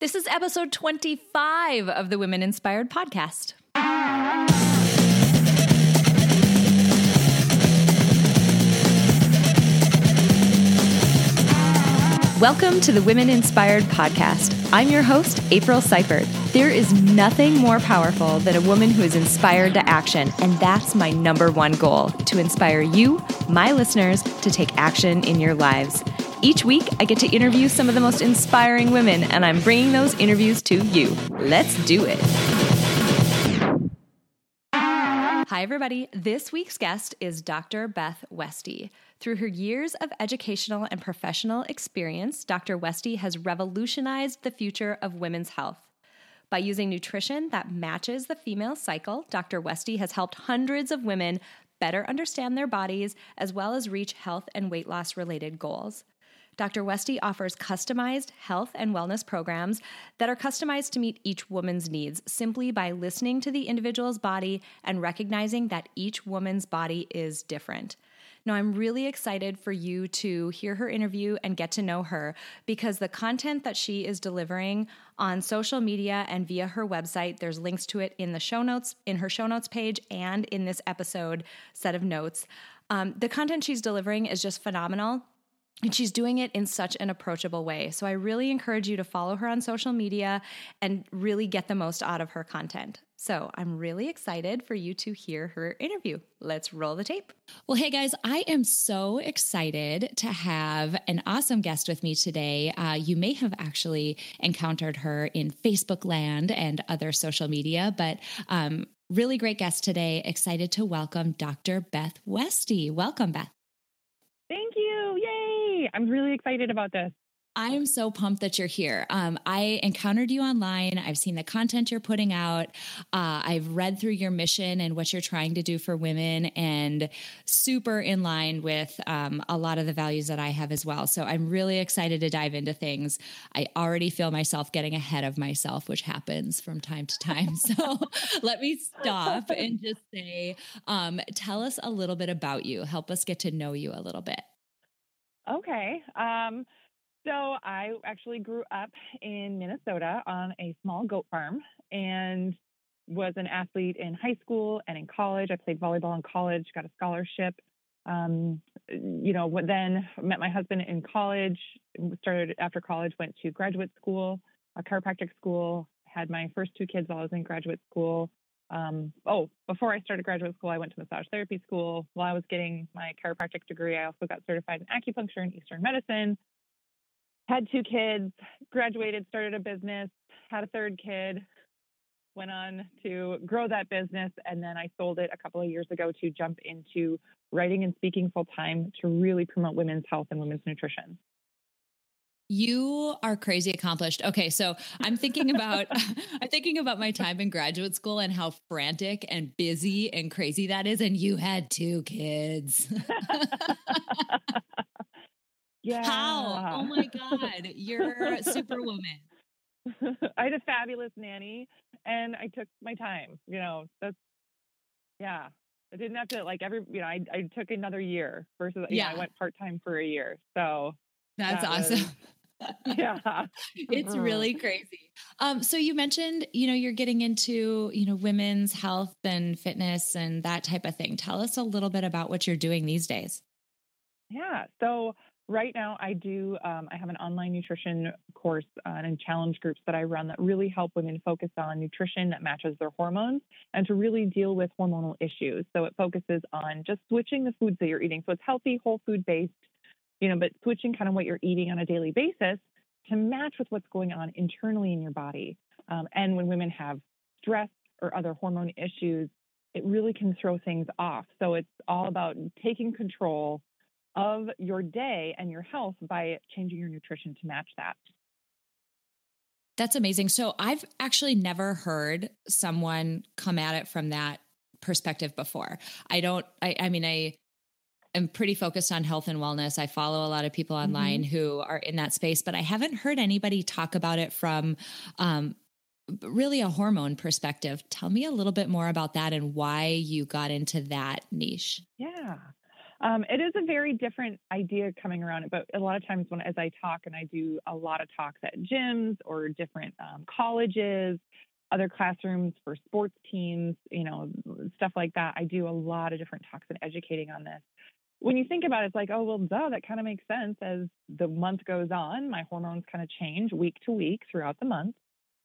This is episode 25 of the Women Inspired podcast. Welcome to the Women Inspired podcast. I'm your host, April Seifert. There is nothing more powerful than a woman who is inspired to action, and that's my number one goal to inspire you, my listeners, to take action in your lives. Each week, I get to interview some of the most inspiring women, and I'm bringing those interviews to you. Let's do it. Hi, everybody. This week's guest is Dr. Beth Westie. Through her years of educational and professional experience, Dr. Westie has revolutionized the future of women's health. By using nutrition that matches the female cycle, Dr. Westie has helped hundreds of women better understand their bodies as well as reach health and weight loss related goals. Dr. Westie offers customized health and wellness programs that are customized to meet each woman's needs simply by listening to the individual's body and recognizing that each woman's body is different. Now, I'm really excited for you to hear her interview and get to know her because the content that she is delivering on social media and via her website, there's links to it in the show notes, in her show notes page, and in this episode set of notes. Um, the content she's delivering is just phenomenal. And she's doing it in such an approachable way. So I really encourage you to follow her on social media and really get the most out of her content. So I'm really excited for you to hear her interview. Let's roll the tape. Well, hey guys, I am so excited to have an awesome guest with me today. Uh, you may have actually encountered her in Facebook land and other social media, but um, really great guest today. Excited to welcome Dr. Beth Westie. Welcome, Beth. Thank you. Yay. I'm really excited about this. I am so pumped that you're here. Um, I encountered you online. I've seen the content you're putting out. Uh, I've read through your mission and what you're trying to do for women, and super in line with um, a lot of the values that I have as well. So I'm really excited to dive into things. I already feel myself getting ahead of myself, which happens from time to time. So let me stop and just say, um, tell us a little bit about you. Help us get to know you a little bit. Okay. Um, so I actually grew up in Minnesota on a small goat farm and was an athlete in high school and in college. I played volleyball in college, got a scholarship. Um, you know, then met my husband in college, started after college, went to graduate school, a chiropractic school, had my first two kids while I was in graduate school. Um, oh, before I started graduate school, I went to massage therapy school. While I was getting my chiropractic degree, I also got certified in acupuncture and Eastern medicine had two kids, graduated, started a business, had a third kid, went on to grow that business. And then I sold it a couple of years ago to jump into writing and speaking full time to really promote women's health and women's nutrition. You are crazy accomplished. Okay, so I'm thinking about I'm thinking about my time in graduate school and how frantic and busy and crazy that is and you had two kids. Yeah. How? Oh my God. You're a superwoman. I had a fabulous nanny and I took my time. You know, that's, yeah. I didn't have to like every, you know, I, I took another year versus, yeah, know, I went part time for a year. So that's that awesome. Was, yeah. it's really crazy. Um, so you mentioned, you know, you're getting into, you know, women's health and fitness and that type of thing. Tell us a little bit about what you're doing these days. Yeah. So right now i do um, i have an online nutrition course uh, and challenge groups that i run that really help women focus on nutrition that matches their hormones and to really deal with hormonal issues so it focuses on just switching the foods that you're eating so it's healthy whole food based you know but switching kind of what you're eating on a daily basis to match with what's going on internally in your body um, and when women have stress or other hormone issues it really can throw things off so it's all about taking control of your day and your health by changing your nutrition to match that. That's amazing. So I've actually never heard someone come at it from that perspective before. I don't, I, I mean, I am pretty focused on health and wellness. I follow a lot of people online mm-hmm. who are in that space, but I haven't heard anybody talk about it from, um, really a hormone perspective. Tell me a little bit more about that and why you got into that niche. Yeah. Um, it is a very different idea coming around it, but a lot of times when as I talk and I do a lot of talks at gyms or different um, colleges, other classrooms for sports teams, you know, stuff like that. I do a lot of different talks and educating on this. When you think about it, it's like, oh, well, duh, that kind of makes sense. As the month goes on, my hormones kind of change week to week throughout the month.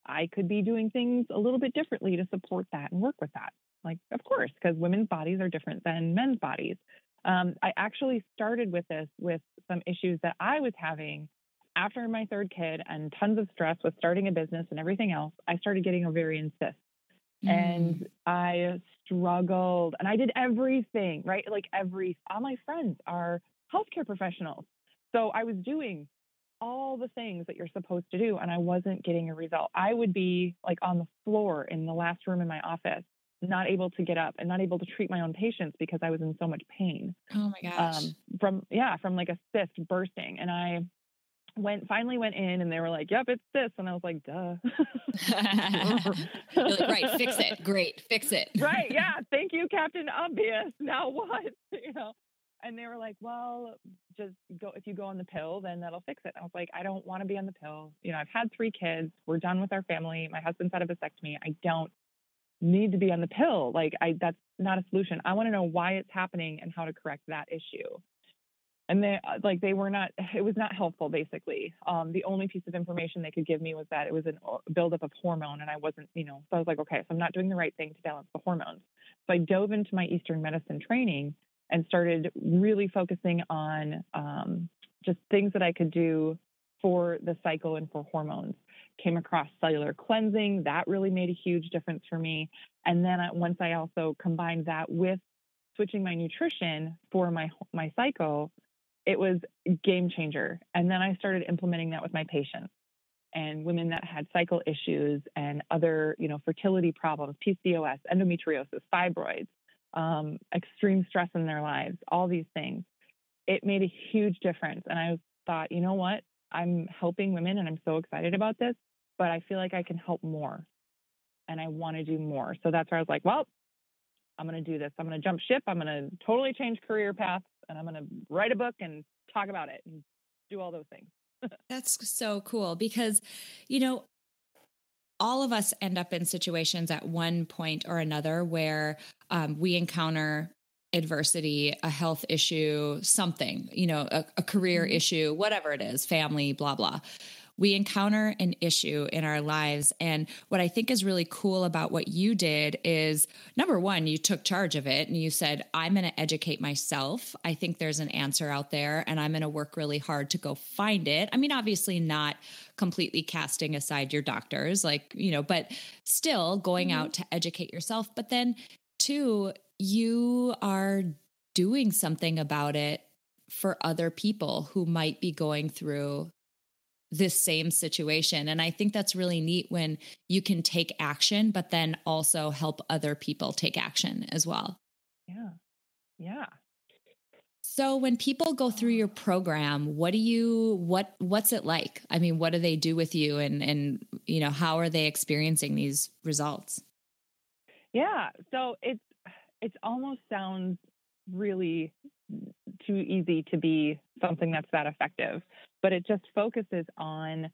I could be doing things a little bit differently to support that and work with that. Like, of course, because women's bodies are different than men's bodies. Um, I actually started with this with some issues that I was having after my third kid and tons of stress with starting a business and everything else. I started getting ovarian cysts. Mm. And I struggled and I did everything, right? Like every, all my friends are healthcare professionals. So I was doing all the things that you're supposed to do and I wasn't getting a result. I would be like on the floor in the last room in my office not able to get up and not able to treat my own patients because I was in so much pain. Oh my gosh. Um, from yeah, from like a cyst bursting. And I went finally went in and they were like, Yep, it's this. And I was like, duh. like, right, fix it. Great, fix it. right. Yeah. Thank you, Captain Obvious. Now what? you know. And they were like, Well, just go if you go on the pill, then that'll fix it. I was like, I don't want to be on the pill. You know, I've had three kids. We're done with our family. My husband's had a vasectomy. I don't need to be on the pill. Like I that's not a solution. I want to know why it's happening and how to correct that issue. And they uh, like they were not it was not helpful basically. Um, the only piece of information they could give me was that it was a uh, buildup of hormone and I wasn't, you know, so I was like, okay, so I'm not doing the right thing to balance the hormones. So I dove into my Eastern medicine training and started really focusing on um, just things that I could do for the cycle and for hormones came across cellular cleansing. That really made a huge difference for me. And then once I also combined that with switching my nutrition for my my cycle, it was game changer. And then I started implementing that with my patients and women that had cycle issues and other, you know, fertility problems, PCOS, endometriosis, fibroids, um, extreme stress in their lives, all these things. It made a huge difference. And I thought, you know what? I'm helping women and I'm so excited about this, but I feel like I can help more and I want to do more. So that's where I was like, well, I'm going to do this. I'm going to jump ship. I'm going to totally change career paths and I'm going to write a book and talk about it and do all those things. that's so cool because, you know, all of us end up in situations at one point or another where um, we encounter adversity, a health issue, something, you know, a, a career mm-hmm. issue, whatever it is, family, blah, blah. We encounter an issue in our lives. And what I think is really cool about what you did is number one, you took charge of it and you said, I'm going to educate myself. I think there's an answer out there and I'm going to work really hard to go find it. I mean, obviously, not completely casting aside your doctors, like, you know, but still going mm-hmm. out to educate yourself. But then, two, you are doing something about it for other people who might be going through this same situation. And I think that's really neat when you can take action, but then also help other people take action as well. Yeah. Yeah. So when people go through your program, what do you what what's it like? I mean, what do they do with you and and you know, how are they experiencing these results? Yeah. So it's it almost sounds really too easy to be something that's that effective, but it just focuses on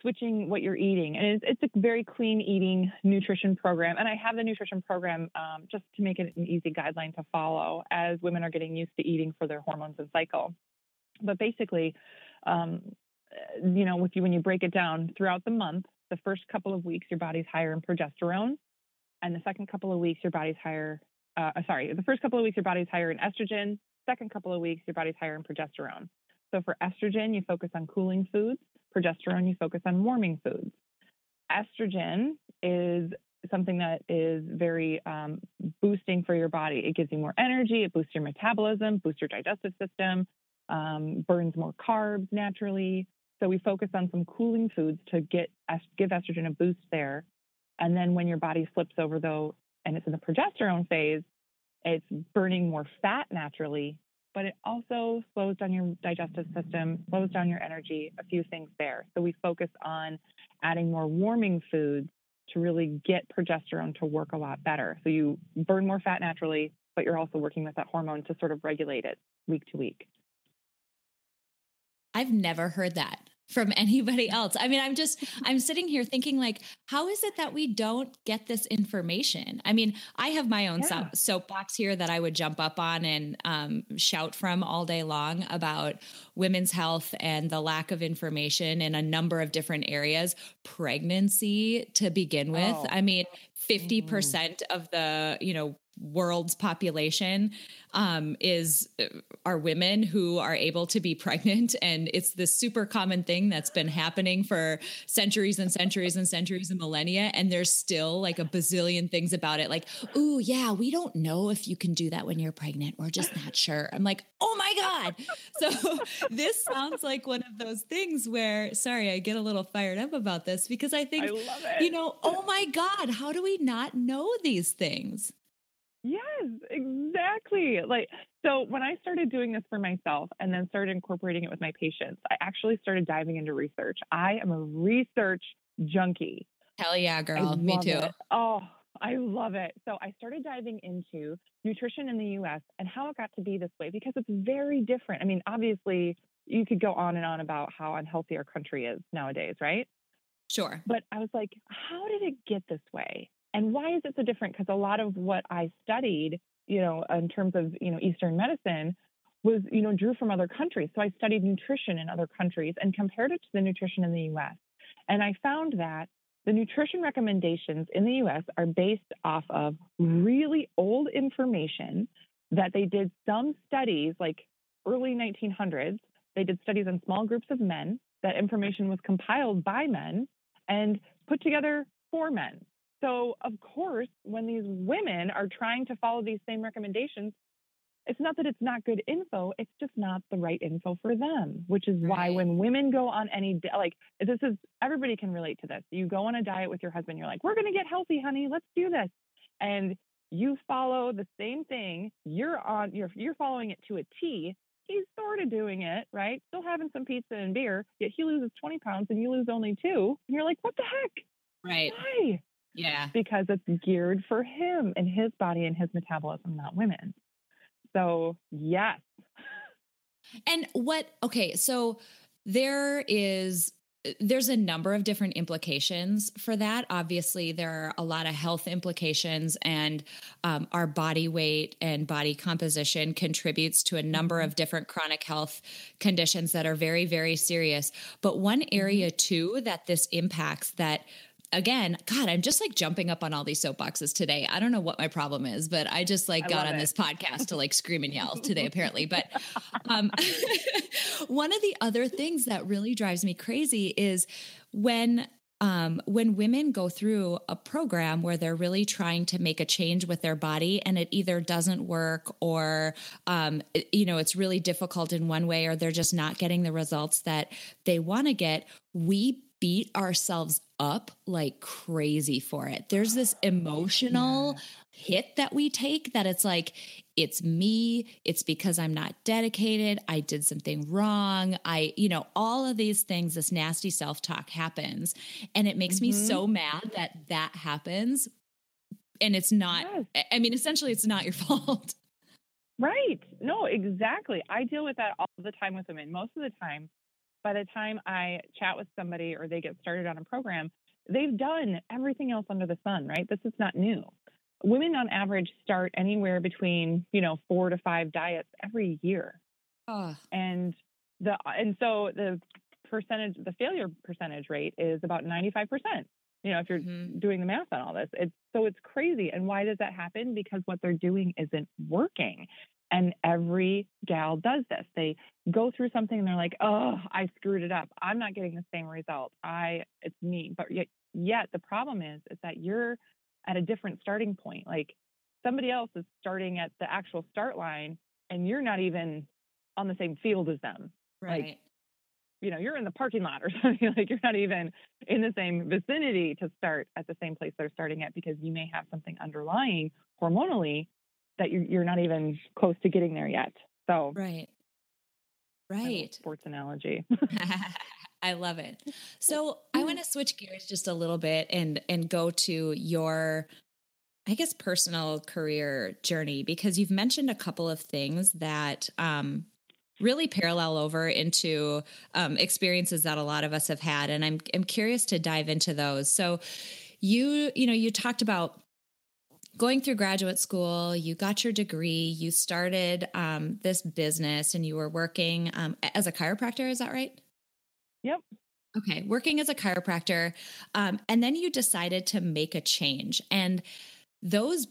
switching what you're eating. And it's, it's, a very clean eating nutrition program. And I have the nutrition program um, just to make it an easy guideline to follow as women are getting used to eating for their hormones and cycle. But basically, um, you know, you, when you break it down throughout the month, the first couple of weeks, your body's higher in progesterone. And the second couple of weeks, your body's higher uh, uh, sorry, the first couple of weeks, your body's higher in estrogen. Second couple of weeks, your body's higher in progesterone. So for estrogen, you focus on cooling foods. Progesterone, you focus on warming foods. Estrogen is something that is very um, boosting for your body. It gives you more energy, it boosts your metabolism, boosts your digestive system, um, burns more carbs naturally. So we focus on some cooling foods to get give estrogen a boost there. And then when your body flips over though and it's in the progesterone phase, it's burning more fat naturally, but it also slows down your digestive system, slows down your energy, a few things there. So we focus on adding more warming foods to really get progesterone to work a lot better. So you burn more fat naturally, but you're also working with that hormone to sort of regulate it week to week. I've never heard that from anybody else. I mean, I'm just, I'm sitting here thinking, like, how is it that we don't get this information? I mean, I have my own yeah. soapbox here that I would jump up on and um, shout from all day long about women's health and the lack of information in a number of different areas. Pregnancy to begin with. Oh. I mean, 50% mm hmm of the, you know, world's population um, is uh, are women who are able to be pregnant, and it's this super common thing that's been happening for centuries and centuries and centuries and millennia. And there's still like a bazillion things about it, like, oh yeah, we don't know if you can do that when you're pregnant. We're just not sure." I'm like, "Oh my god!" So this sounds like one of those things where, sorry, I get a little fired up about this because I think, I you know, oh my god, how do we not know these things? Yes, exactly. Like, so when I started doing this for myself and then started incorporating it with my patients, I actually started diving into research. I am a research junkie. Hell yeah, girl. Me too. It. Oh, I love it. So I started diving into nutrition in the US and how it got to be this way because it's very different. I mean, obviously, you could go on and on about how unhealthy our country is nowadays, right? Sure. But I was like, how did it get this way? And why is it so different? Because a lot of what I studied, you know, in terms of, you know, Eastern medicine was, you know, drew from other countries. So I studied nutrition in other countries and compared it to the nutrition in the US. And I found that the nutrition recommendations in the US are based off of really old information that they did some studies like early 1900s. They did studies on small groups of men. That information was compiled by men and put together for men. So, of course, when these women are trying to follow these same recommendations, it's not that it's not good info, it's just not the right info for them, which is right. why when women go on any, like, this is, everybody can relate to this. You go on a diet with your husband, you're like, we're going to get healthy, honey, let's do this. And you follow the same thing, you're on, you're, you're following it to a T. He's sort of doing it, right? Still having some pizza and beer, yet he loses 20 pounds and you lose only two. And you're like, what the heck? Right. Why? Yeah. Because it's geared for him and his body and his metabolism, not women. So, yes. And what, okay, so there is there's a number of different implications for that. Obviously, there are a lot of health implications, and um, our body weight and body composition contributes to a number mm-hmm. of different chronic health conditions that are very, very serious. But one area, mm-hmm. too, that this impacts that again, God, I'm just like jumping up on all these soapboxes today. I don't know what my problem is, but I just like I got on it. this podcast to like scream and yell today, apparently. But um, one of the other things that really drives me crazy is when um, when women go through a program where they're really trying to make a change with their body and it either doesn't work or um, it, you know it's really difficult in one way or they're just not getting the results that they want to get we beat ourselves up like crazy for it. There's this emotional yeah. hit that we take that it's like, it's me, it's because I'm not dedicated, I did something wrong. I, you know, all of these things, this nasty self talk happens. And it makes mm-hmm. me so mad that that happens. And it's not, yes. I mean, essentially, it's not your fault. Right. No, exactly. I deal with that all the time with women. Most of the time, by the time I chat with somebody or they get started on a program, they've done everything else under the sun, right? This is not new. Women on average start anywhere between, you know, four to five diets every year. Oh. And the and so the percentage the failure percentage rate is about 95%. You know, if you're mm-hmm. doing the math on all this. It's so it's crazy. And why does that happen? Because what they're doing isn't working. And every gal does this. They go through something and they're like, "Oh, I screwed it up. I'm not getting the same result. I it's me." But yet, yet the problem is is that you're at a different starting point. Like somebody else is starting at the actual start line and you're not even on the same field as them. Right. Like, you know, you're in the parking lot or something like you're not even in the same vicinity to start at the same place they're starting at because you may have something underlying hormonally that you're, you're not even close to getting there yet. So, right. Right. Sports analogy. I love it. So I want to switch gears just a little bit and and go to your I guess, personal career journey because you've mentioned a couple of things that um, really parallel over into um, experiences that a lot of us have had, and I'm I'm curious to dive into those. So, you you know you talked about going through graduate school, you got your degree, you started um, this business, and you were working um, as a chiropractor. Is that right? Yep. Okay, working as a chiropractor, um, and then you decided to make a change, and those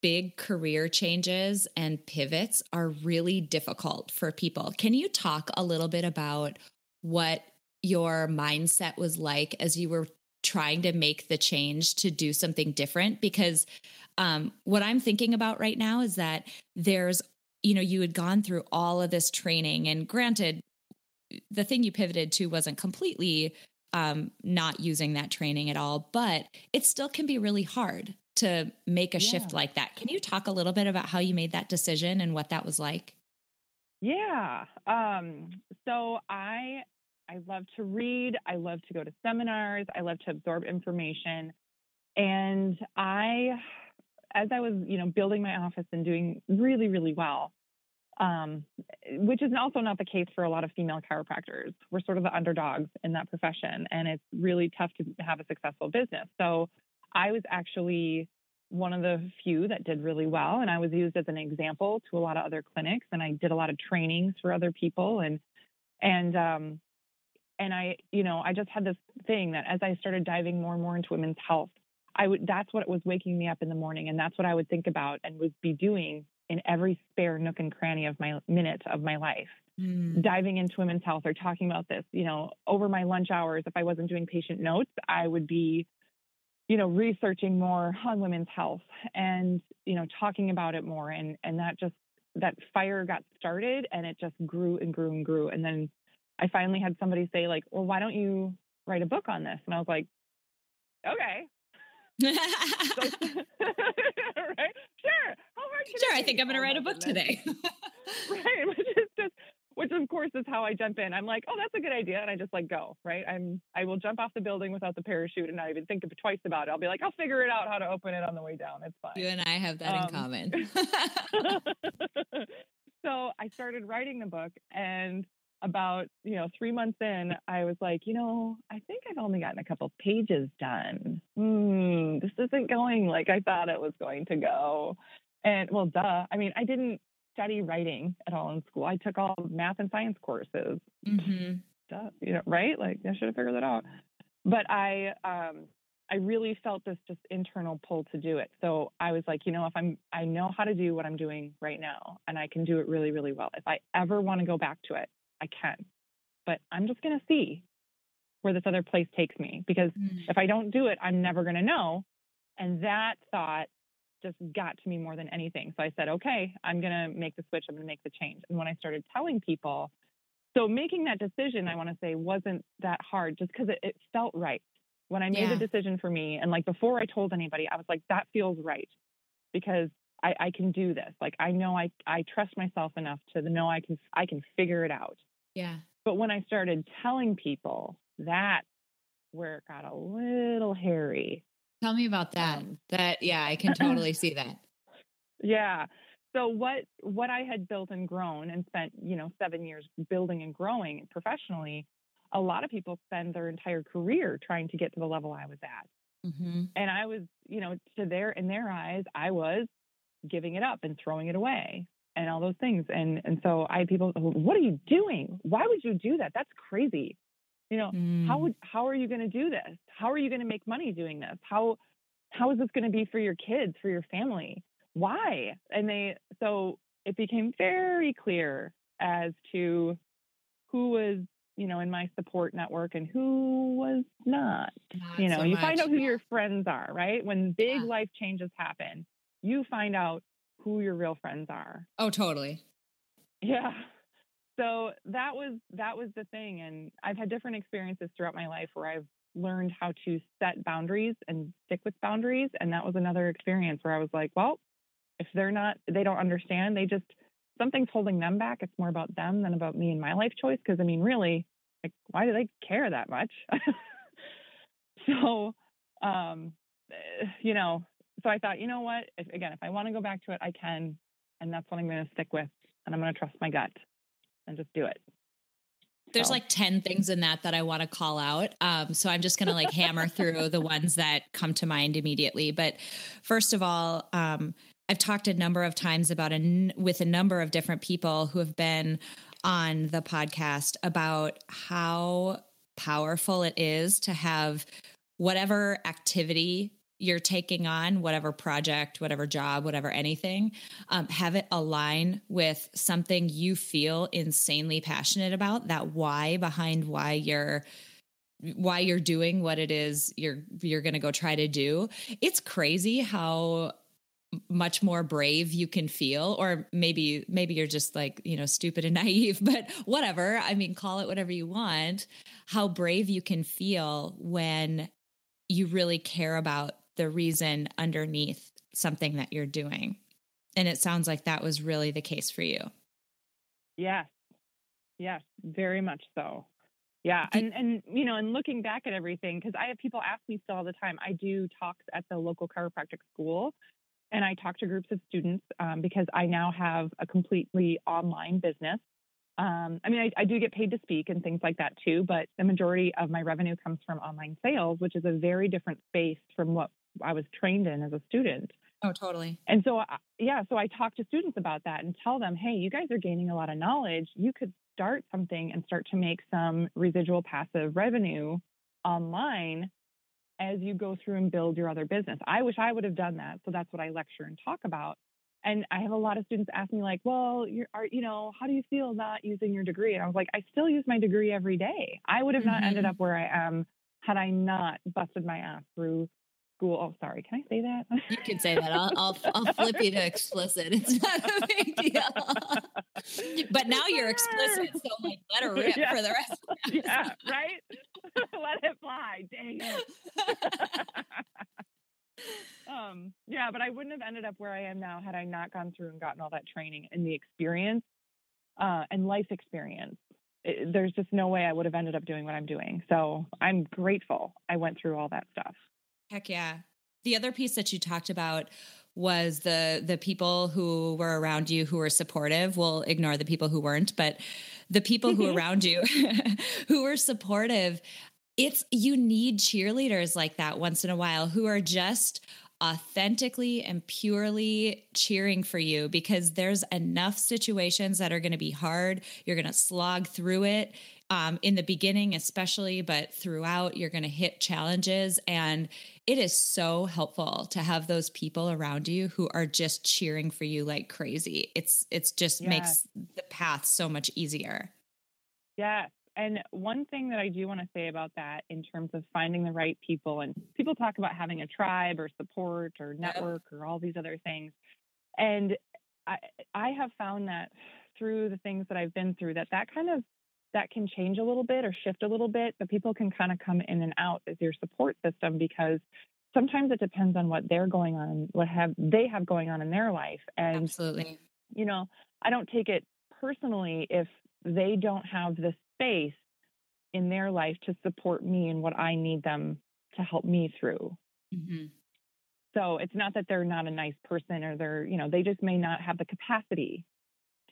big career changes and pivots are really difficult for people. Can you talk a little bit about what your mindset was like as you were trying to make the change to do something different? Because um, what I'm thinking about right now is that there's, you know, you had gone through all of this training, and granted, the thing you pivoted to wasn't completely um, not using that training at all, but it still can be really hard to make a yeah. shift like that. Can you talk a little bit about how you made that decision and what that was like? Yeah. Um, so I I love to read. I love to go to seminars. I love to absorb information. And I, as I was, you know, building my office and doing really, really well, um, which is also not the case for a lot of female chiropractors. We're sort of the underdogs in that profession, and it's really tough to have a successful business. So I was actually one of the few that did really well and I was used as an example to a lot of other clinics and I did a lot of trainings for other people and and um and I you know I just had this thing that as I started diving more and more into women's health I would that's what it was waking me up in the morning and that's what I would think about and would be doing in every spare nook and cranny of my minute of my life mm. diving into women's health or talking about this you know over my lunch hours if I wasn't doing patient notes I would be you know, researching more on women's health and, you know, talking about it more. And, and that just, that fire got started and it just grew and grew and grew. And then I finally had somebody say, like, well, why don't you write a book on this? And I was like, okay. right? Sure. How hard sure. I think I'm going to write a book today. right. Which is just which of course is how I jump in. I'm like, oh, that's a good idea, and I just like go right. I'm I will jump off the building without the parachute and not even think twice about it. I'll be like, I'll figure it out how to open it on the way down. It's fine. You and I have that um, in common. so I started writing the book, and about you know three months in, I was like, you know, I think I've only gotten a couple pages done. Hmm, this isn't going like I thought it was going to go. And well, duh. I mean, I didn't study writing at all in school. I took all math and science courses. Mm-hmm. Duh, you know, right? Like I should have figured that out. But I, um, I really felt this just internal pull to do it. So I was like, you know, if I'm, I know how to do what I'm doing right now, and I can do it really, really well. If I ever want to go back to it, I can. But I'm just going to see where this other place takes me because mm. if I don't do it, I'm never going to know. And that thought just got to me more than anything. So I said, okay, I'm going to make the switch. I'm going to make the change. And when I started telling people, so making that decision, I want to say, wasn't that hard just because it, it, felt right. When I made yeah. the decision for me, and like before I told anybody, I was like, that feels right because I, I can do this. Like I know I I trust myself enough to know I can I can figure it out. Yeah. But when I started telling people, that where it got a little hairy Tell me about that. Um, that yeah, I can totally see that. Yeah. So what what I had built and grown and spent, you know, 7 years building and growing professionally, a lot of people spend their entire career trying to get to the level I was at. Mm-hmm. And I was, you know, to their in their eyes, I was giving it up and throwing it away and all those things. And and so I had people, what are you doing? Why would you do that? That's crazy. You know, mm. how would how are you going to do this? How are you going to make money doing this? How how is this going to be for your kids, for your family? Why? And they so it became very clear as to who was you know in my support network and who was not, not you know so you much. find out who your friends are right when big yeah. life changes happen you find out who your real friends are. Oh totally. Yeah. So that was that was the thing and i've had different experiences throughout my life where i've learned how to set boundaries and stick with boundaries and that was another experience where i was like well if they're not they don't understand they just something's holding them back. It's more about them than about me and my life choice because i mean really like why do they care that much? So um eh, you know so I thought, you know what? If, again, if I want to go back to it, I can, and that's what I'm going to stick with, and I'm going to trust my gut and just do it. There's so. like 10 things in that that I want to call out. Um, so I'm just going to like hammer through the ones that come to mind immediately. But first of all, um, I've talked a number of times about a, with a number of different people who have been on the podcast about how powerful it is to have whatever activity you're taking on, whatever project, whatever job, whatever anything, um, have it align with something you feel insanely passionate about. That why behind why you're why you're doing what it is you're you're going to go try to do. It's crazy how much more brave you can feel or maybe maybe you're just like you know stupid and naive but whatever i mean call it whatever you want how brave you can feel when you really care about the reason underneath something that you're doing. And it sounds like that was really the case for you. Yes. Yes, very much so. Yeah. And and you know, and looking back at everything, because I have people ask me still all the time. I do talks at the local chiropractic school and I talk to groups of students um, because I now have a completely online business. Um, I mean, I, I, do get paid to speak and things like that too, but the majority of my revenue comes from online sales, which is a very different space from what I was trained in as a student. Oh, totally. And so, yeah, so I talk to students about that and tell them, hey, you guys are gaining a lot of knowledge. You could start something and start to make some residual passive revenue online as you go through and build your other business. I wish I would have done that. So that's what I lecture and talk about. And I have a lot of students ask me like, well, you're, are, you know, how do you feel not using your degree? And I was like, I still use my degree every day. I would have not mm-hmm. ended up where I am had I not busted my ass through school. Oh, sorry. Can I say that? You can say that. I'll, I'll, I'll flip you to explicit. It's not a big deal. but now you're explicit, so like let her rip yeah. for the rest. Of the yeah, right. let it fly. Dang it. um, yeah, but I wouldn't have ended up where I am now had I not gone through and gotten all that training and the experience uh, and life experience. It, there's just no way I would have ended up doing what I'm doing. So I'm grateful I went through all that stuff. Heck yeah. The other piece that you talked about was the the people who were around you who were supportive. We'll ignore the people who weren't, but the people who mm-hmm. around you who were supportive. It's you need cheerleaders like that once in a while who are just authentically and purely cheering for you because there's enough situations that are going to be hard. You're going to slog through it um, in the beginning, especially, but throughout, you're going to hit challenges. And it is so helpful to have those people around you who are just cheering for you like crazy. It's, it's just yes. makes the path so much easier. Yes. And one thing that I do want to say about that in terms of finding the right people, and people talk about having a tribe or support or network or all these other things. And I, I have found that through the things that I've been through, that that kind of that can change a little bit or shift a little bit, but people can kind of come in and out as your support system because sometimes it depends on what they're going on, what have they have going on in their life. And absolutely, you know, I don't take it personally if they don't have the space in their life to support me and what I need them to help me through. Mm-hmm. So it's not that they're not a nice person or they're, you know, they just may not have the capacity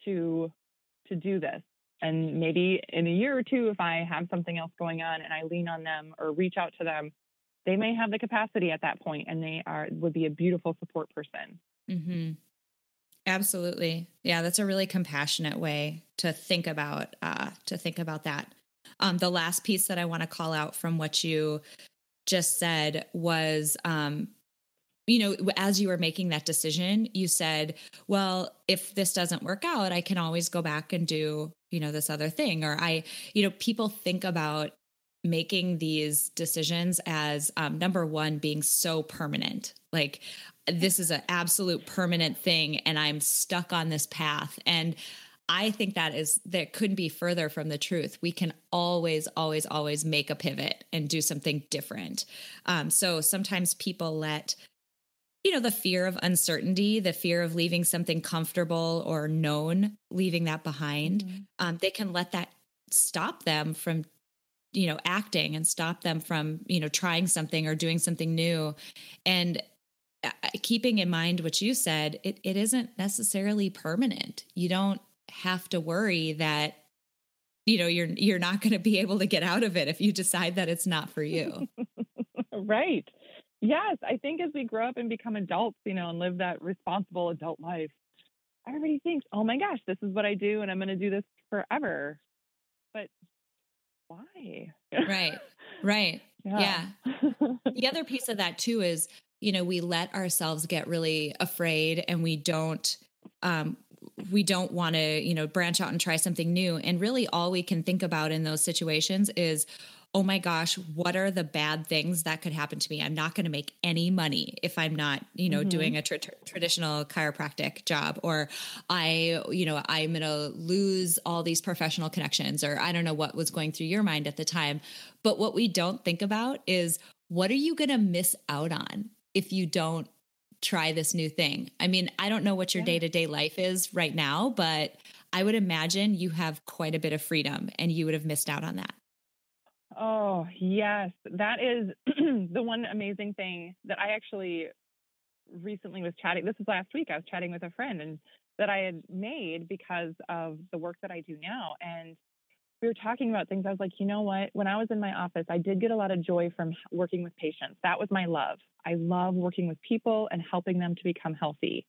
to to do this. And maybe in a year or two, if I have something else going on and I lean on them or reach out to them, they may have the capacity at that point and they are would be a beautiful support person. Mm-hmm. Absolutely. Yeah, that's a really compassionate way to think about uh, to think about that. Um, the last piece that I want to call out from what you just said was um, you know, as you were making that decision, you said, well, if this doesn't work out, I can always go back and do, you know, this other thing. Or I, you know, people think about making these decisions as um, number one, being so permanent. Like, this is an absolute permanent thing, and I'm stuck on this path. And I think that is that couldn't be further from the truth. We can always, always, always make a pivot and do something different. Um, so sometimes people let you know, the fear of uncertainty, the fear of leaving something comfortable or known, leaving that behind, mm-hmm. um, they can let that stop them from, you know, acting and stop them from, you know, trying something or doing something new. And uh, keeping in mind what you said, it, it isn't necessarily permanent. You don't have to worry that you know you're you're not going to be able to get out of it if you decide that it's not for you. right. Yes, I think as we grow up and become adults, you know, and live that responsible adult life, everybody thinks, "Oh my gosh, this is what I do and I'm going to do this forever." But why? Right. Right. Yeah. yeah. the other piece of that too is, you know, we let ourselves get really afraid and we don't um we don't want to, you know, branch out and try something new. And really all we can think about in those situations is, oh my gosh, what are the bad things that could happen to me? I'm not going to make any money if I'm not, you know, mm-hmm. doing a tra- traditional chiropractic job, or I, you know, I'm going to lose all these professional connections, or I don't know what was going through your mind at the time. But what we don't think about is what are you going to miss out on if you don't try this new thing? I mean, I don't know what your day to day life is right now, but I would imagine you have quite a bit of freedom and you would have missed out on that. Oh, yes. That is the one amazing thing that I actually recently was chatting. This was last week. I was chatting with a friend and that I had made because of the work that I do now. And we were talking about things. I was like, you know what? When I was in my office, I did get a lot of joy from working with patients. That was my love. I love working with people and helping them to become healthy.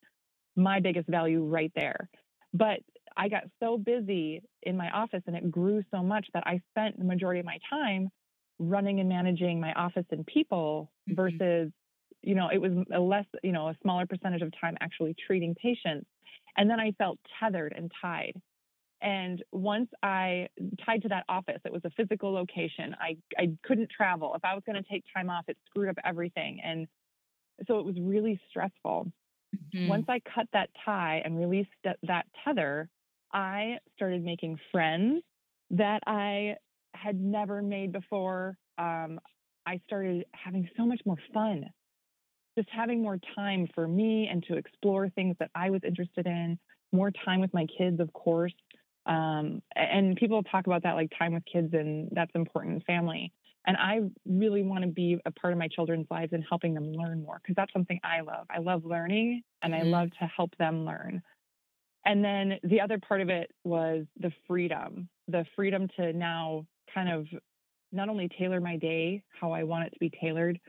My biggest value right there. But I got so busy in my office and it grew so much that I spent the majority of my time running and managing my office and people mm-hmm. versus, you know, it was a less, you know, a smaller percentage of time actually treating patients. And then I felt tethered and tied. And once I tied to that office, it was a physical location. I, I couldn't travel. If I was going to take time off, it screwed up everything. And so it was really stressful. Mm-hmm. Once I cut that tie and released that, that tether, I started making friends that I had never made before. Um, I started having so much more fun, just having more time for me and to explore things that I was interested in, more time with my kids, of course. Um, and people talk about that like time with kids, and that's important family. And I really want to be a part of my children's lives and helping them learn more because that's something I love. I love learning and mm-hmm. I love to help them learn. And then the other part of it was the freedom, the freedom to now kind of not only tailor my day how I want it to be tailored,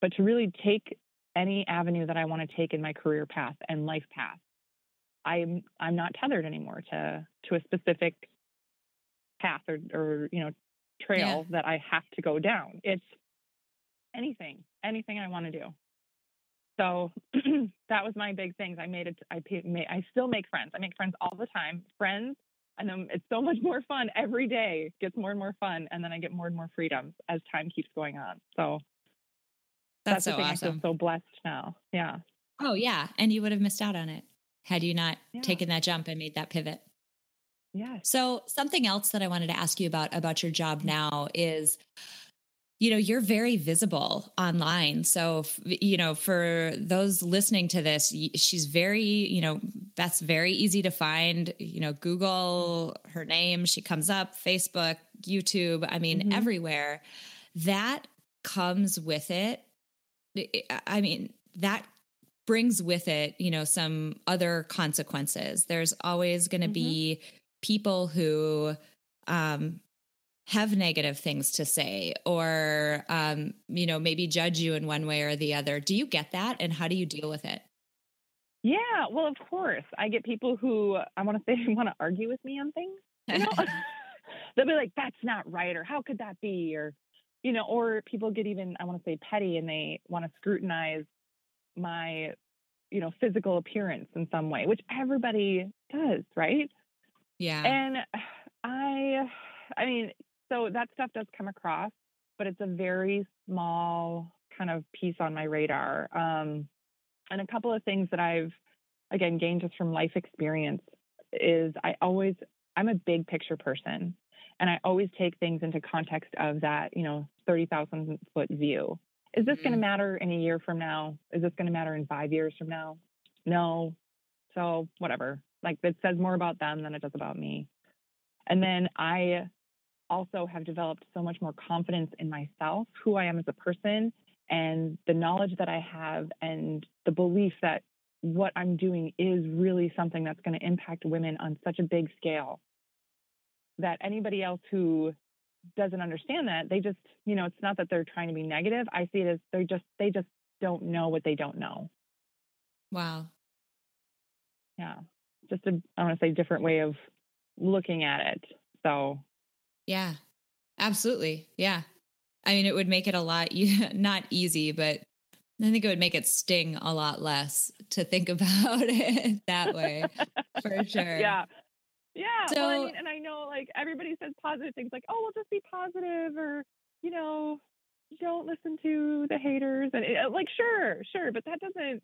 but to really take any avenue that I want to take in my career path and life path. I'm I'm not tethered anymore to to a specific path or or you know trail yeah. that I have to go down. It's anything, anything I want to do. So that was my big things. I made it. I made, I still make friends. I make friends all the time. Friends, and then it's so much more fun every day. Gets more and more fun, and then I get more and more freedom as time keeps going on. So that's, that's so the thing. awesome. I feel so blessed now. Yeah. Oh yeah, and you would have missed out on it had you not yeah. taken that jump and made that pivot. Yeah. So something else that I wanted to ask you about about your job mm-hmm. now is you know you're very visible online. So you know for those listening to this she's very you know that's very easy to find. You know google her name she comes up facebook youtube i mean mm-hmm. everywhere. That comes with it. I mean that brings with it you know some other consequences. There's always going to mm-hmm. be people who um have negative things to say or um, you know maybe judge you in one way or the other. Do you get that? And how do you deal with it? Yeah well of course. I get people who i want to say want to argue with me on things you know? They'll be like that's not right or how could that be? or you know or people get even i want to say petty and they want to scrutinize my you know physical appearance in some way which everybody does right? Yeah. And i i mean so that stuff does come across, but it's a very small kind of piece on my radar. Um, and a couple of things that I've, again, gained just from life experience is I always, I'm a big picture person. And I always take things into context of that, you know, 30,000 foot view. Is this mm-hmm. going to matter in a year from now? Is this going to matter in five years from now? No. So, whatever. Like, it says more about them than it does about me. And then I also have developed so much more confidence in myself, who I am as a person, and the knowledge that I have and the belief that what I'm doing is really something that's going to impact women on such a big scale that anybody else who doesn't understand that they just you know it's not that they're trying to be negative. I see it as they're just they just don't know what they don't know. Wow. Yeah. Just a i want to say different way of looking at it. So yeah absolutely yeah i mean it would make it a lot not easy but I think it would make it sting a lot less to think about it that way, for sure. Yeah. Yeah. So, well, I mean, and I know like everybody says positive things like, oh, well, just be positive or, you know, don't listen to the haters. And it, uh, like, sure, sure. But that doesn't,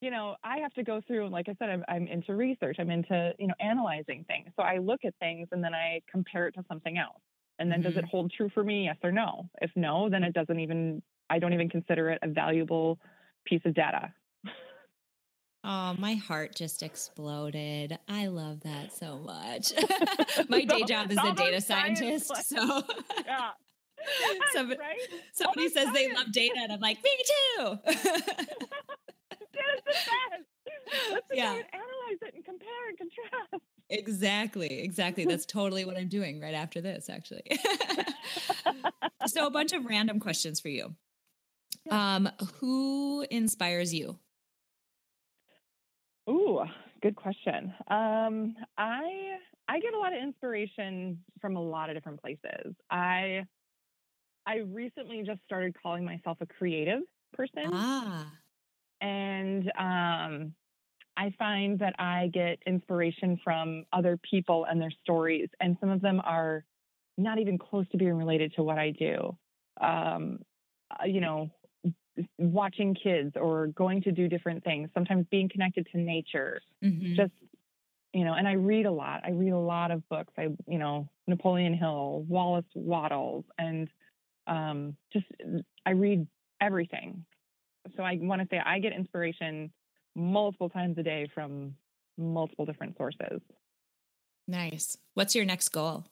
you know, I have to go through, and like I said, I'm, I'm into research, I'm into, you know, analyzing things. So I look at things and then I compare it to something else. And then mm-hmm. does it mm-hmm. hold true for me? Yes or no? If no, then it doesn't even, I don't even consider it a valuable piece of data. Oh, my heart just exploded. I love that so much. my day job is a data scientist. So, yeah. Somebody, right? somebody says science. they love data, and I'm like, me too. That's the best. Let's yeah. analyze it and compare and contrast. Exactly. Exactly. That's totally what I'm doing right after this, actually. so, a bunch of random questions for you. Um, who inspires you? Ooh, good question. Um, I I get a lot of inspiration from a lot of different places. I I recently just started calling myself a creative person. Ah. And um, I find that I get inspiration from other people and their stories, and some of them are not even close to being related to what I do. Um, uh, you know, watching kids or going to do different things, sometimes being connected to nature, mm-hmm. just, you know, and I read a lot. I read a lot of books. I, you know, Napoleon Hill, Wallace Wattles, and um, just, I read everything. So I want to say I get inspiration multiple times a day from multiple different sources. Nice. What's your next goal?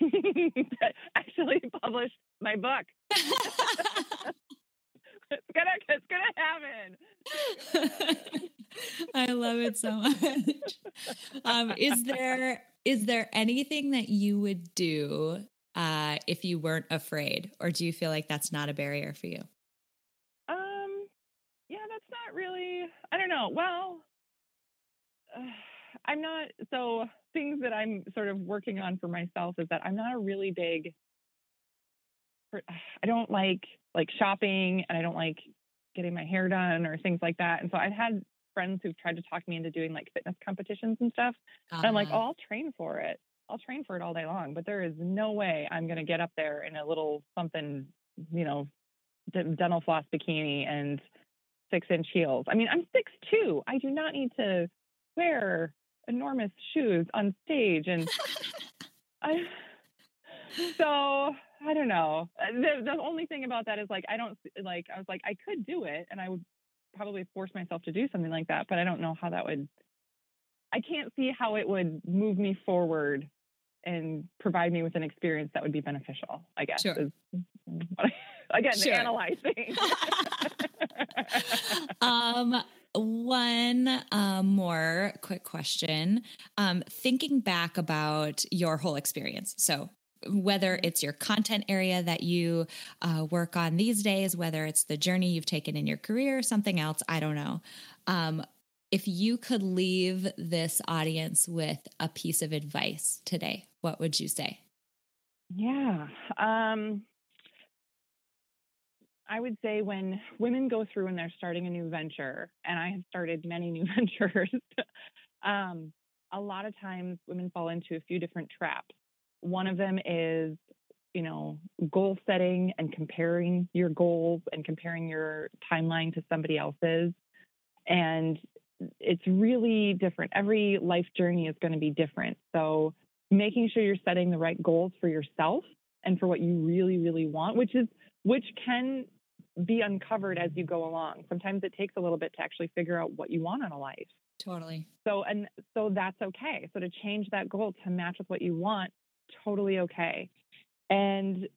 Actually, publish my book. it's gonna it's gonna happen. I love it so much. Um, is there is there anything that you would do uh, if you weren't afraid, or do you feel like that's not a barrier for you? That's not really. I don't know. Well, uh, I'm not. So things that I'm sort of working on for myself is that I'm not a really big. I don't like like shopping and I don't like getting my hair done or things like that. And so I've had friends who've tried to talk me into doing like fitness competitions and stuff. Uh-huh. And I'm like, oh, I'll train for it. I'll train for it all day long, but there is no way I'm going to get up there in a little something, you know, dental floss bikini and six inch heels. I mean, I'm six two. I do not need to wear enormous shoes on stage. And I, so I don't know. Uh, the, the only thing about that is like, I don't like, I was like, I could do it and I would probably force myself to do something like that, but I don't know how that would, I can't see how it would move me forward and provide me with an experience that would be beneficial, I guess. Sure. again, sure. analyzing. um, one uh, more quick question. Um, thinking back about your whole experience. So, whether it's your content area that you uh, work on these days, whether it's the journey you've taken in your career or something else, I don't know. Um, if you could leave this audience with a piece of advice today, what would you say? Yeah. Um, I would say when women go through and they're starting a new venture, and I have started many new ventures, um, a lot of times women fall into a few different traps. One of them is, you know, goal setting and comparing your goals and comparing your timeline to somebody else's. And it's really different. Every life journey is going to be different. So making sure you're setting the right goals for yourself and for what you really, really want, which is which can be uncovered as you go along. Sometimes it takes a little bit to actually figure out what you want in a life. Totally. So and so that's okay. So to change that goal to match with what you want totally okay. And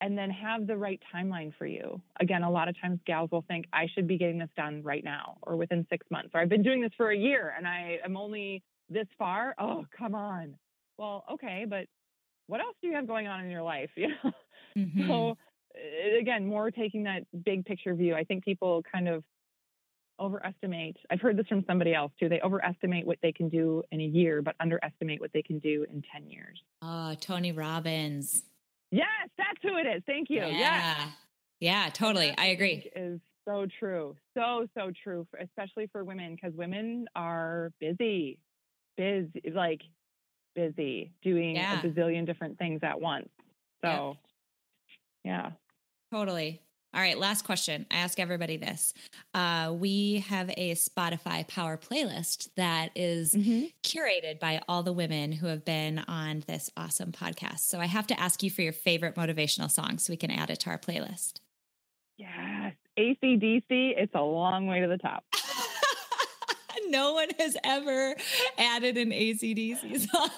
and then have the right timeline for you. Again, a lot of times gals will think I should be getting this done right now or within six months, or I've been doing this for a year and I am only this far. Oh, come on. Well, okay, but what else do you have going on in your life? You know? Mm-hmm. So again, more taking that big picture view. I think people kind of overestimate. I've heard this from somebody else too. They overestimate what they can do in a year, but underestimate what they can do in 10 years. Oh, Tony Robbins. Yes, that's who it is. Thank you. Yeah. Yeah, yeah totally. I agree. Is so true. So, so true, especially for women, because women are busy, busy, like busy doing yeah. a bazillion different things at once. So, yeah. Totally. All right, last question. I ask everybody this. Uh, we have a Spotify Power playlist that is mm-hmm. curated by all the women who have been on this awesome podcast. So I have to ask you for your favorite motivational song so we can add it to our playlist. Yes, ACDC, it's a long way to the top. no one has ever added an ACDC song.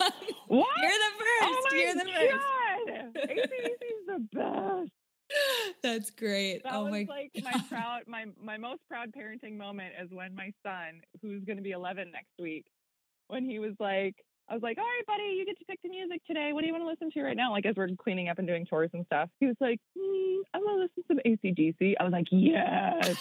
What? You're the first. Oh You're the God. first. ACDC is the best. That's great. That oh was my like my proud my my most proud parenting moment is when my son, who's going to be 11 next week, when he was like, I was like, all right, buddy, you get to pick the music today. What do you want to listen to right now? Like as we're cleaning up and doing chores and stuff. He was like, mm, I want to listen to some ACDC. I was like, yes.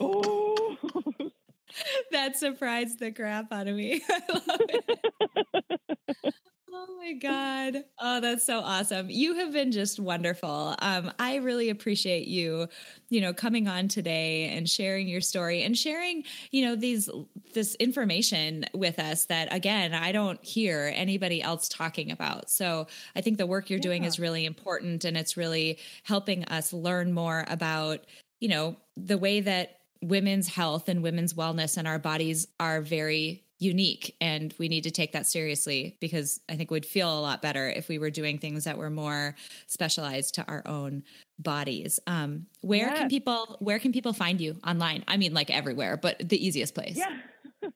oh. that surprised the crap out of me. I love it. Oh my God. Oh, that's so awesome. You have been just wonderful. Um, I really appreciate you, you know, coming on today and sharing your story and sharing, you know, these this information with us that again, I don't hear anybody else talking about. So I think the work you're yeah. doing is really important and it's really helping us learn more about, you know, the way that women's health and women's wellness and our bodies are very unique and we need to take that seriously because I think we'd feel a lot better if we were doing things that were more specialized to our own bodies. Um, where can people where can people find you online? I mean like everywhere, but the easiest place. Yeah.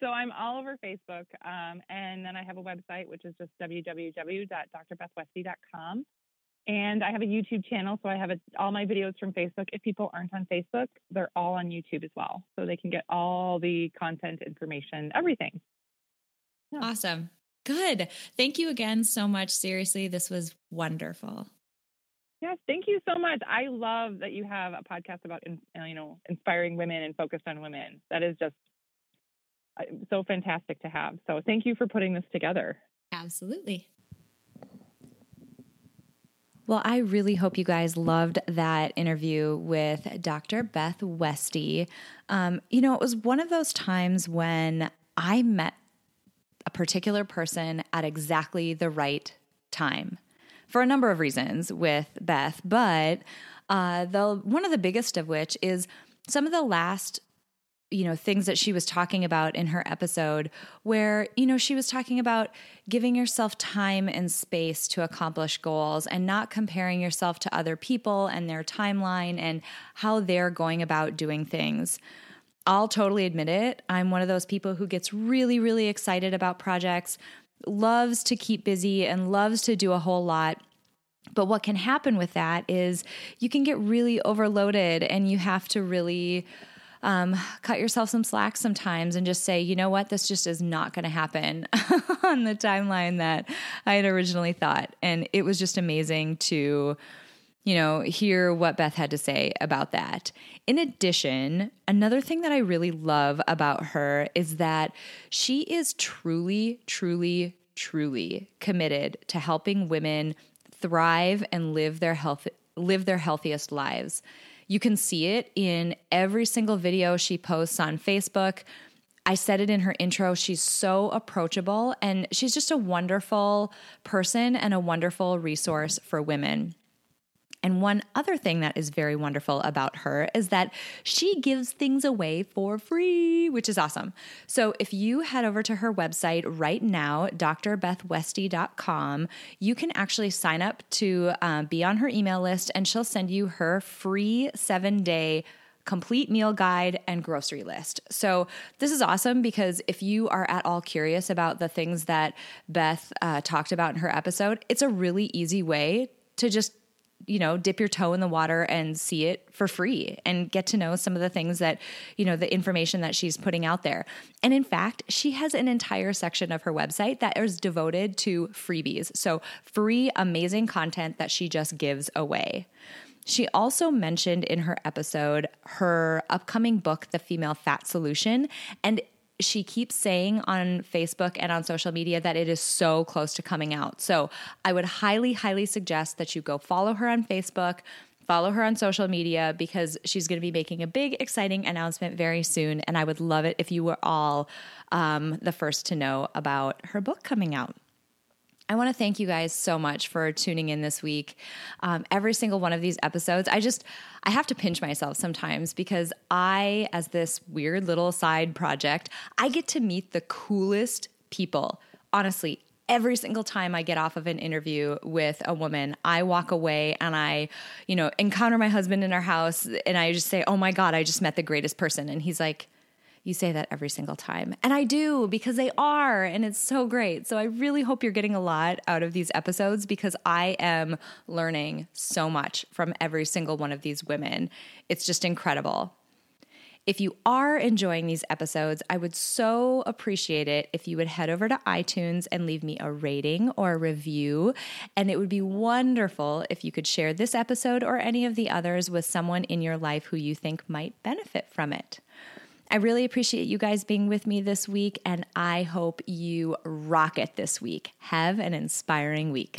so I'm all over Facebook. Um, and then I have a website which is just www.drbethwestie.com. And I have a YouTube channel, so I have a, all my videos from Facebook. If people aren't on Facebook, they're all on YouTube as well. So they can get all the content, information, everything. Yeah. Awesome. Good. Thank you again so much. Seriously, this was wonderful. Yes, thank you so much. I love that you have a podcast about uh, you know inspiring women and focused on women. That is just uh, so fantastic to have. So thank you for putting this together. Absolutely. Well, I really hope you guys loved that interview with Dr. Beth Westie. Um, you know, it was one of those times when I met a particular person at exactly the right time for a number of reasons with Beth, but uh, the one of the biggest of which is some of the last you know things that she was talking about in her episode where you know she was talking about giving yourself time and space to accomplish goals and not comparing yourself to other people and their timeline and how they're going about doing things I'll totally admit it. I'm one of those people who gets really, really excited about projects, loves to keep busy, and loves to do a whole lot. But what can happen with that is you can get really overloaded and you have to really um, cut yourself some slack sometimes and just say, you know what, this just is not going to happen on the timeline that I had originally thought. And it was just amazing to you know, hear what Beth had to say about that. In addition, another thing that I really love about her is that she is truly, truly, truly committed to helping women thrive and live their health live their healthiest lives. You can see it in every single video she posts on Facebook. I said it in her intro. She's so approachable and she's just a wonderful person and a wonderful resource for women. And one other thing that is very wonderful about her is that she gives things away for free, which is awesome. So if you head over to her website right now, drbethwestie.com, you can actually sign up to uh, be on her email list and she'll send you her free seven day complete meal guide and grocery list. So, this is awesome because if you are at all curious about the things that Beth uh, talked about in her episode, it's a really easy way to just you know, dip your toe in the water and see it for free and get to know some of the things that, you know, the information that she's putting out there. And in fact, she has an entire section of her website that is devoted to freebies. So, free, amazing content that she just gives away. She also mentioned in her episode her upcoming book, The Female Fat Solution. And she keeps saying on Facebook and on social media that it is so close to coming out. So I would highly, highly suggest that you go follow her on Facebook, follow her on social media because she's going to be making a big, exciting announcement very soon. And I would love it if you were all um, the first to know about her book coming out. I want to thank you guys so much for tuning in this week. Um, every single one of these episodes, I just, I have to pinch myself sometimes because I, as this weird little side project, I get to meet the coolest people. Honestly, every single time I get off of an interview with a woman, I walk away and I, you know, encounter my husband in our house and I just say, Oh my God, I just met the greatest person. And he's like, you say that every single time. And I do because they are, and it's so great. So I really hope you're getting a lot out of these episodes because I am learning so much from every single one of these women. It's just incredible. If you are enjoying these episodes, I would so appreciate it if you would head over to iTunes and leave me a rating or a review. And it would be wonderful if you could share this episode or any of the others with someone in your life who you think might benefit from it. I really appreciate you guys being with me this week, and I hope you rock it this week. Have an inspiring week.